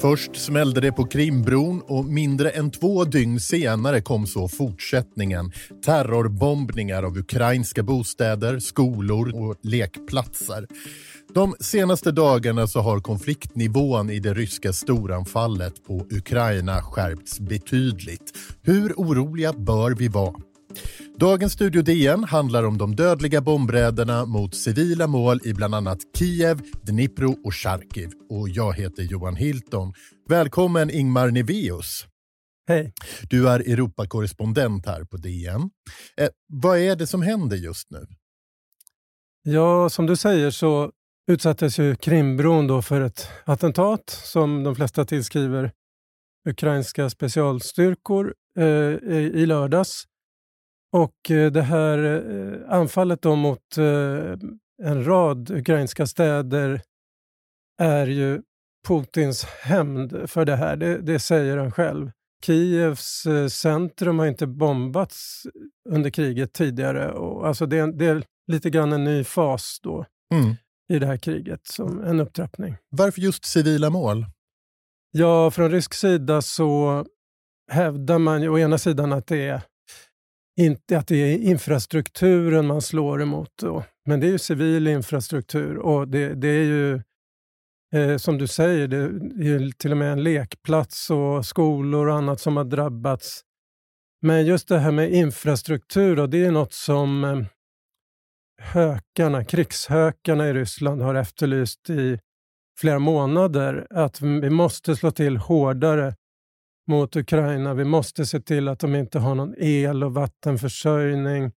Först smällde det på Krimbron och mindre än två dygn senare kom så fortsättningen. Terrorbombningar av ukrainska bostäder, skolor och lekplatser. De senaste dagarna så har konfliktnivån i det ryska storanfallet på Ukraina skärpts betydligt. Hur oroliga bör vi vara? Dagens Studio DN handlar om de dödliga bombräderna mot civila mål i bland annat Kiev, Dnipro och Charkiv. Och jag heter Johan Hilton. Välkommen Ingmar Neveus. Hej. Du är Europakorrespondent här på DN. Eh, vad är det som händer just nu? Ja, som du säger så utsattes ju Krimbron då för ett attentat som de flesta tillskriver ukrainska specialstyrkor eh, i lördags. Och eh, det här eh, anfallet då mot eh, en rad ukrainska städer är ju Putins hämnd för det här. Det, det, säger han själv. Kievs centrum har inte bombats under kriget tidigare. Och alltså det, det är lite grann en ny fas då mm. i det här kriget, som en upptrappning. Varför just civila mål? Ja, från rysk sida så hävdar man ju å ena sidan att det är inte att det är infrastrukturen man slår emot. Då. Men det är ju civil infrastruktur och det, det är ju eh, som du säger, det är till och med en lekplats och skolor och annat som har drabbats. Men just det här med infrastruktur, då, det är något som eh, hökarna, krigshökarna i Ryssland har efterlyst i flera månader. Att vi måste slå till hårdare mot Ukraina. Vi måste se till att de inte har någon el och vattenförsörjning.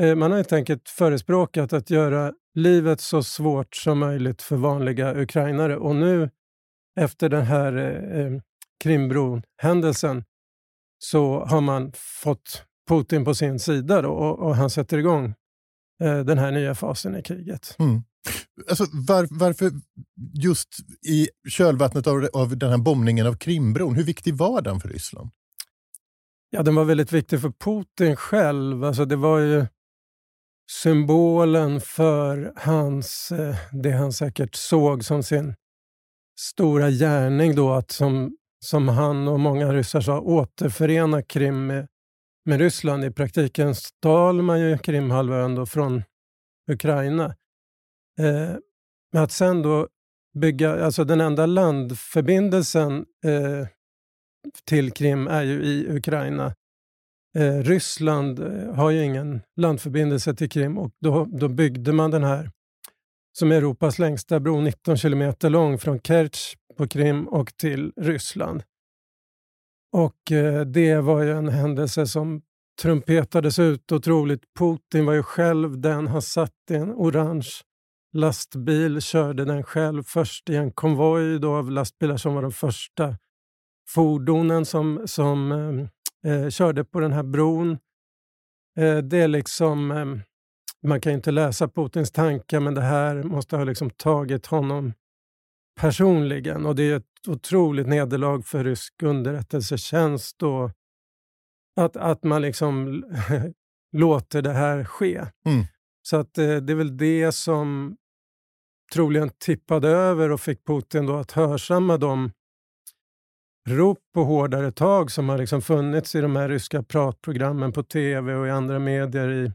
Eh, man har helt enkelt förespråkat att göra livet så svårt som möjligt för vanliga ukrainare. Och nu efter den här eh, eh Krimbro-händelsen så har man fått Putin på sin sida då, och, och han sätter igång eh, den här nya fasen i kriget. Mm. Alltså, var, varför just i kölvattnet av, av den här bombningen av Krimbron, hur viktig var den för Ryssland? Ja, den var väldigt viktig för Putin själv. Alltså, det var ju symbolen för hans, eh, det han säkert såg som sin stora gärning då, att som, som han och många ryssar sa, återförena Krim med, med Ryssland. I praktiken stal man ju Krimhalvön från Ukraina. Eh, att sen då bygga, alltså den enda landförbindelsen eh, till Krim är ju i Ukraina. Eh, Ryssland eh, har ju ingen landförbindelse till Krim och då, då byggde man den här som är Europas längsta bro, 19 kilometer lång från Kerch på Krim och till Ryssland. Och eh, det var ju en händelse som trumpetades ut otroligt. Putin var ju själv den, han satt i en orange lastbil, körde den själv först i en konvoj då av lastbilar som var de första fordonen som, som eh, eh körde på den här bron. Eh, det är liksom, eh, man kan ju inte läsa Putins tankar men det här måste ha liksom tagit honom personligen och det är ett otroligt nederlag för rysk underrättelsetjänst då, att, att man liksom låter det här ske. Mm. Så att eh, det är väl det som troligen tippade över och fick Putin då att hörsamma de rop på hårdare tag som har liksom funnits i de här ryska pratprogrammen på tv och i andra medier i,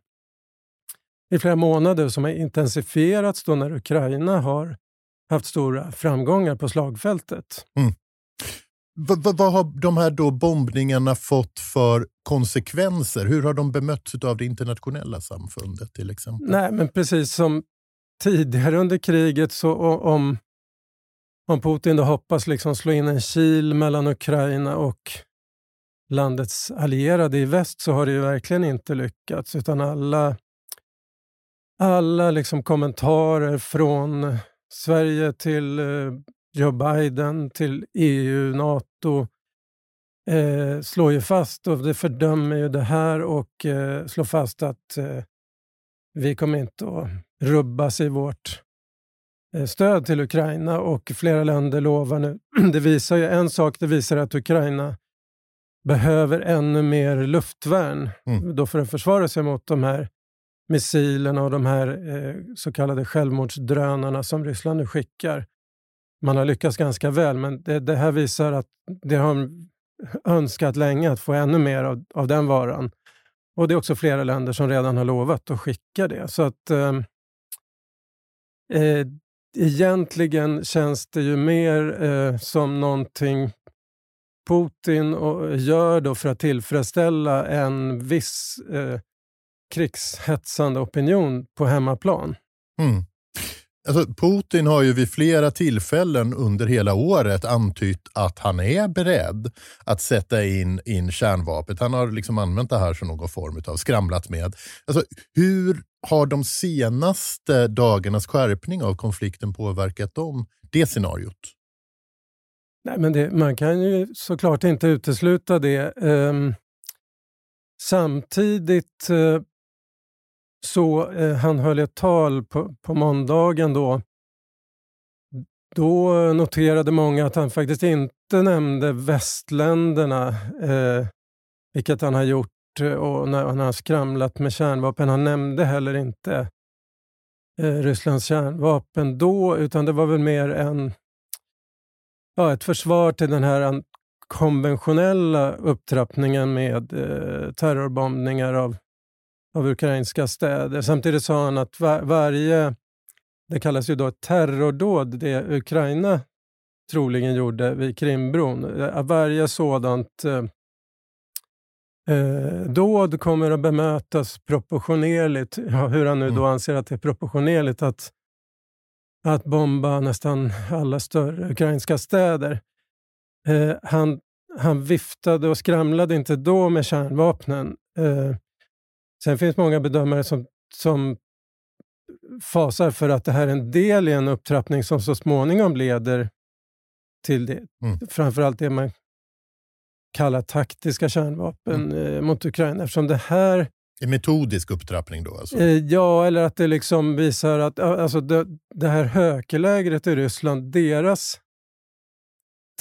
i flera månader som har intensifierats då när Ukraina har haft stora framgångar på slagfältet. Mm. Vad, vad har de här då bombningarna fått för konsekvenser? Hur har de bemötts av det internationella samfundet till exempel? Nej, men precis som tidigare under kriget, så om, om Putin då hoppas liksom slå in en kil mellan Ukraina och landets allierade i väst så har det ju verkligen inte lyckats. Utan alla, alla liksom kommentarer från Sverige till eh, Joe Biden, till EU, Nato eh, slår ju fast och det fördömer ju det här och eh, slår fast att eh, vi kommer inte att rubbas i vårt eh, stöd till Ukraina och flera länder lovar nu. Det visar ju en sak, det visar att Ukraina behöver ännu mer luftvärn mm. då för att försvara sig mot de här missilerna och de här eh, så kallade självmordsdrönarna som Ryssland nu skickar man har lyckats ganska väl, men det, det här visar att det har önskat länge att få ännu mer av, av den varan. Och det är också flera länder som redan har lovat att skicka det. Så att ehm, eh, egentligen känns det ju mer eh, som någonting Putin gör då för att tillfredsställa en viss eh, krigshetsande opinion på hemmaplan. Mm. Alltså, Putin har ju vid flera tillfällen under hela året antytt att han är beredd att sätta in, in kärnvapnet. Han har liksom använt det här som någon form av skramlat med. Alltså, hur har de senaste dagarnas skärpning av konflikten påverkat dem, det scenariot? Nej, men det, man kan ju såklart inte utesluta det. Um, samtidigt uh, så eh, han höll ett tal på, på måndagen då. Då noterade många att han faktiskt inte nämnde västländerna, eh, vilket han har gjort eh, och när han har skramlat med kärnvapen. Han nämnde heller inte eh, Rysslands kärnvapen då, utan det var väl mer en ja, ett försvar till den här konventionella upptrappningen med eh, terrorbombningar av, av ukrainska städer. Samtidigt sa han att var, varje, det kallas ju då terrordåd, det Ukraina troligen gjorde vid Krimbron, eh, varje sådant eh, eh, dåd kommer att bemötas proportionerligt, ja, hur han nu då mm. anser att det är proportionerligt att att bomba nästan alla större ukrainska städer. Eh, han, han viftade och skramlade inte då med kärnvapnen. Eh, sen finns många bedömare som, som fasar för att det här är en del i en upptrappning som så småningom leder till det. Mm. Framförallt det man kallar taktiska kärnvapen mm. eh, mot Ukraina. Eftersom det här en metodisk upptrappning då? Alltså. Eh, ja, eller att det liksom visar att alltså det, det här hökerlägret i Ryssland, deras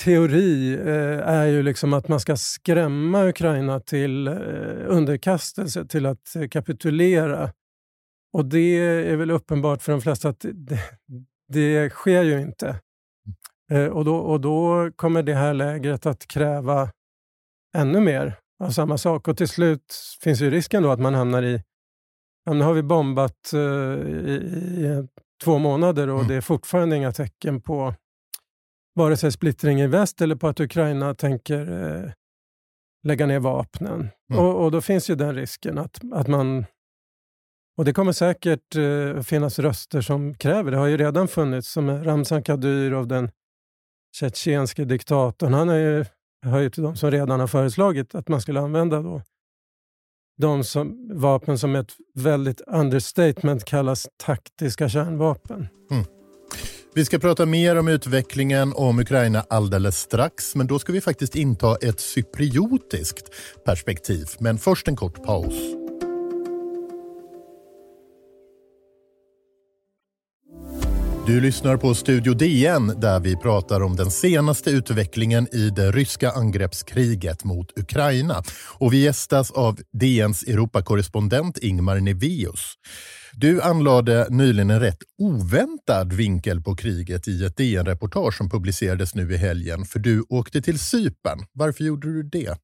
teori eh, är ju liksom att man ska skrämma Ukraina till eh, underkastelse, till att eh, kapitulera. Och det är väl uppenbart för de flesta att det, det sker ju inte. Eh, och, då, och då kommer det här lägret att kräva ännu mer av samma sak. Och till slut finns ju risken då att man hamnar i... Ja, nu har vi bombat uh, i, i, två månader och mm. det är fortfarande inga tecken på vare sig splittring i väst eller på att Ukraina tänker uh, lägga ner vapnen. Mm. Och, och, då finns ju den risken att, att man... Och det kommer säkert uh, finnas röster som kräver, det har ju redan funnits, som Ramzan Kadyrov, den tjetjenske diktatorn. Han är ju hör ju till de som redan har föreslagit att man skulle använda då de som, vapen som ett väldigt understatement kallas taktiska kärnvapen. Mm. Vi ska prata mer om utvecklingen om Ukraina alldeles strax, men då ska vi faktiskt inta ett cypriotiskt perspektiv. Men först en kort paus. Du lyssnar på Studio DN där vi pratar om den senaste utvecklingen i det ryska angreppskriget mot Ukraina. Och vi gästas av DNs Europakorrespondent Ingmar Nevius. Du anlade nyligen en rätt oväntad vinkel på kriget i ett DN-reportage som publicerades nu i helgen, för du åkte till Cypern. Varför gjorde du det?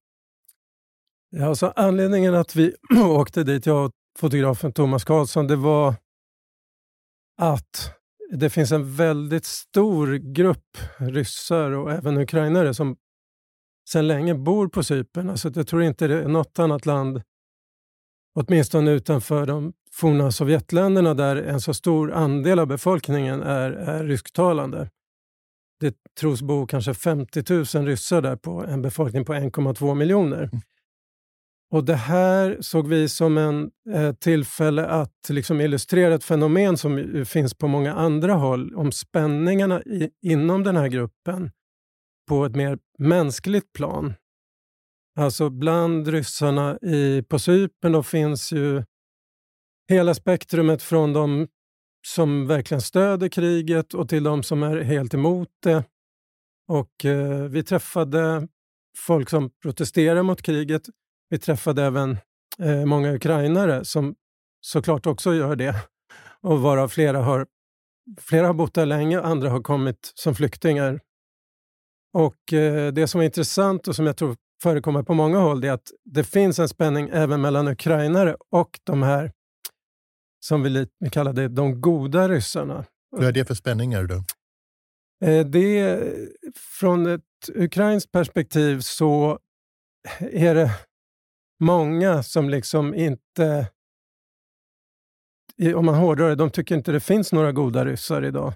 Ja, alltså anledningen att vi åkte dit, jag och fotografen Thomas Karlsson, det var att det finns en väldigt stor grupp ryssar och även ukrainare som sedan länge bor på Cypern. Alltså jag tror inte det är något annat land, åtminstone utanför de forna Sovjetländerna, där en så stor andel av befolkningen är, är rysktalande. Det tros bo kanske 50 000 ryssar där på en befolkning på 1,2 miljoner. Mm. Och Det här såg vi som en eh, tillfälle att liksom illustrera ett fenomen som eh, finns på många andra håll, om spänningarna i, inom den här gruppen på ett mer mänskligt plan. Alltså bland ryssarna i, på Cypern finns ju hela spektrumet från de som verkligen stöder kriget och till de som är helt emot det. Och eh, Vi träffade folk som protesterar mot kriget vi träffade även eh, många ukrainare som såklart också gör det och varav flera har flera har bott där länge, andra har kommit som flyktingar. Och eh, Det som är intressant och som jag tror förekommer på många håll är att det finns en spänning även mellan ukrainare och de här som vi, vi kallar det de goda ryssarna. Vad är det för spänningar då? Eh, det, från ett ukrainskt perspektiv så är det många som liksom inte... Om man hårdrar det, de tycker inte det finns några goda ryssar idag.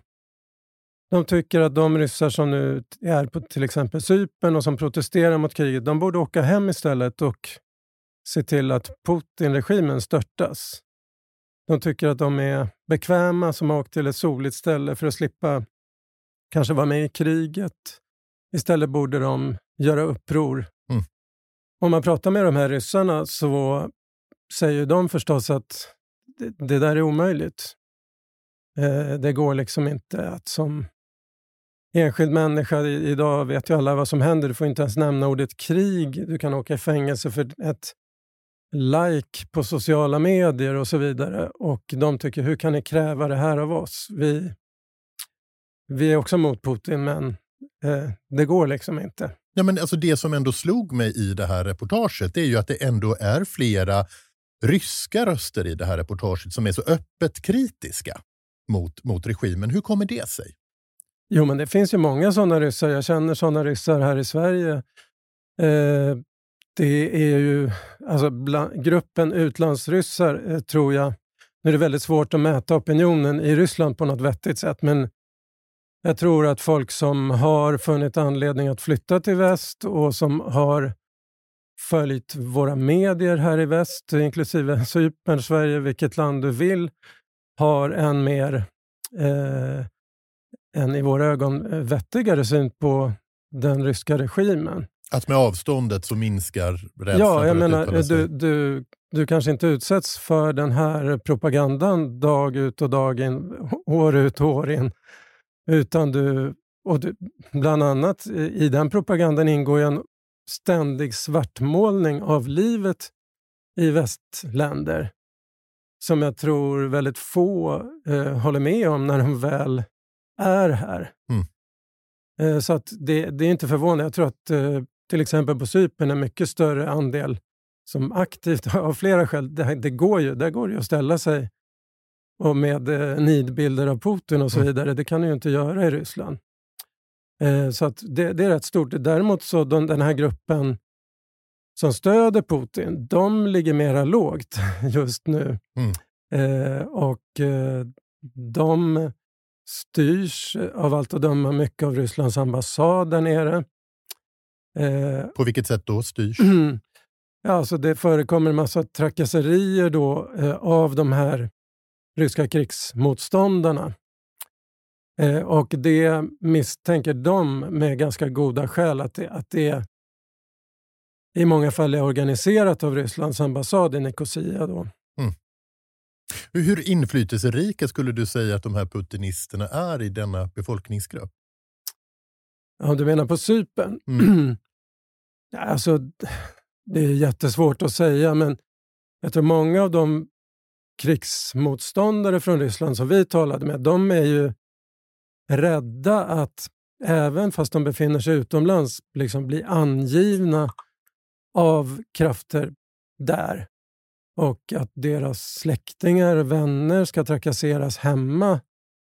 De tycker att de ryssar som nu är på till exempel Cypern och som protesterar mot kriget, de borde åka hem istället och se till att Putin-regimen störtas. De tycker att de är bekväma som har åkt till ett soligt ställe för att slippa kanske vara med i kriget. Istället borde de göra uppror. Om man pratar med de här ryssarna så säger de förstås att det, det där är omöjligt. Eh, det går liksom inte att som enskild människa, idag vet ju alla vad som händer, du får inte ens nämna ordet krig, du kan åka i fängelse för ett like på sociala medier och så vidare. Och de tycker, hur kan ni kräva det här av oss? Vi, vi är också mot Putin, men eh, det går liksom inte. Ja, men alltså det som ändå slog mig i det här reportaget är ju att det ändå är flera ryska röster i det här reportaget som är så öppet kritiska mot, mot regimen. Hur kommer det sig? Jo, men det finns ju många sådana ryssar. Jag känner sådana ryssar här i Sverige. Eh, det är ju, alltså bland, gruppen utlandsryssar eh, tror jag, nu är det väldigt svårt att mäta opinionen i Ryssland på något vettigt sätt, men jag tror att folk som har funnit anledning att flytta till väst och som har följt våra medier här i väst, inklusive Cypern, Sverige, vilket land du vill, har en mer, eh, en i våra ögon, eh, vettigare syn på den ryska regimen. Att med avståndet så minskar rädslan Ja, jag menar, du, du, du kanske inte utsätts för den här propagandan dag ut och dag in, år ut och år in. Utan du, och du, bland annat i den propagandan ingår en ständig svartmålning av livet i västländer som jag tror väldigt få eh, håller med om när de väl är här. Mm. Eh, så att det, det, är inte förvånande. Jag tror att eh, till exempel på Cypern en mycket större andel som aktivt, av flera skäl, det, det går ju, där går det ju att ställa sig och med eh, nidbilder av Putin och så mm. vidare. Det kan du ju inte göra i Ryssland. Eh, så att det, det, är rätt stort. Däremot så de, den här gruppen som stöder Putin, de ligger mera lågt just nu. Mm. Eh, och eh, de styrs av allt att döma mycket av Rysslands ambassad där nere. Eh, På vilket sätt då styrs? ja, alltså det förekommer en massa trakasserier då, eh, av de här ryska krigsmotståndarna. Eh, och det misstänker de med ganska goda skäl att det, att det i många fall är organiserat av Rysslands ambassad i Nicosia. Då. Mm. Hur inflytelserika skulle du säga att de här putinisterna är i denna befolkningsgrupp? Ja, du menar på Cypern? Mm. alltså, det är jättesvårt att säga, men jag tror många av de krigsmotståndare från Ryssland som vi talade med, de är ju rädda att även fast de befinner sig utomlands liksom bli angivna av krafter där och att deras släktingar och vänner ska trakasseras hemma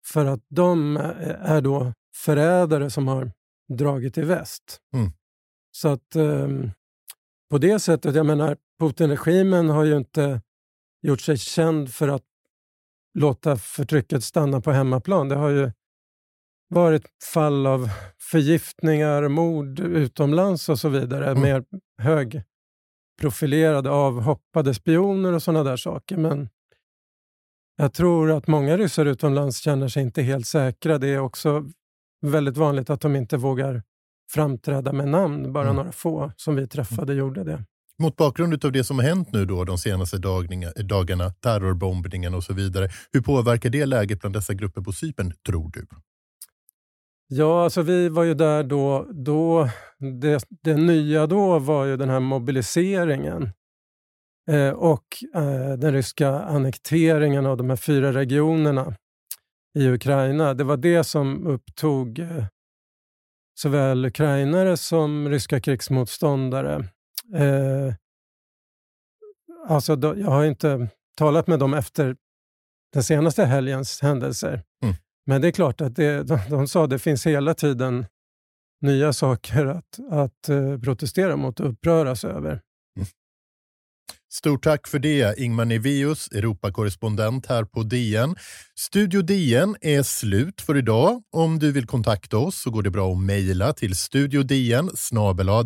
för att de är då förrädare som har dragit i väst. Mm. Så att um, på det sättet, jag menar Putin-regimen har ju inte gjort sig känd för att låta förtrycket stanna på hemmaplan. Det har ju varit fall av förgiftningar, mord utomlands och så vidare. Mm. Mer högprofilerade, avhoppade spioner och sådana där saker. Men jag tror att många ryssar utomlands känner sig inte helt säkra. Det är också väldigt vanligt att de inte vågar framträda med namn. Bara mm. några få som vi träffade mm. gjorde det. Mot bakgrund av det som har hänt nu då de senaste dagarna, terrorbombningen och så vidare. Hur påverkar det läget bland dessa grupper på Cypern, tror du? Ja, alltså vi var ju där då. då det, det nya då var ju den här mobiliseringen eh, och eh, den ryska annekteringen av de här fyra regionerna i Ukraina. Det var det som upptog eh, såväl ukrainare som ryska krigsmotståndare. Eh, alltså då, jag har inte talat med dem efter den senaste helgens händelser. Mm. Men det är klart att det, de, de sa att det finns hela tiden nya saker att, att uh, protestera mot och uppröras över. Stort tack för det, Ingmar Nivius, Europakorrespondent här på DN. Studio DN är slut för idag. Om du vill kontakta oss så går det bra att mejla till studiodn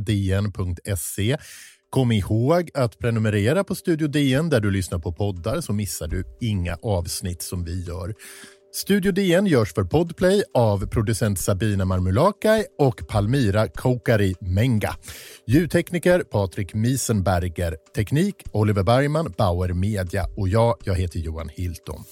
dn.se. Kom ihåg att prenumerera på Studio DN där du lyssnar på poddar så missar du inga avsnitt som vi gör. Studio DN görs för Podplay av producent Sabina Marmulakai och Palmira Kokari Menga. Ljudtekniker Patrik Miesenberger. Teknik Oliver Bergman, Bauer Media och jag, jag heter Johan Hilton.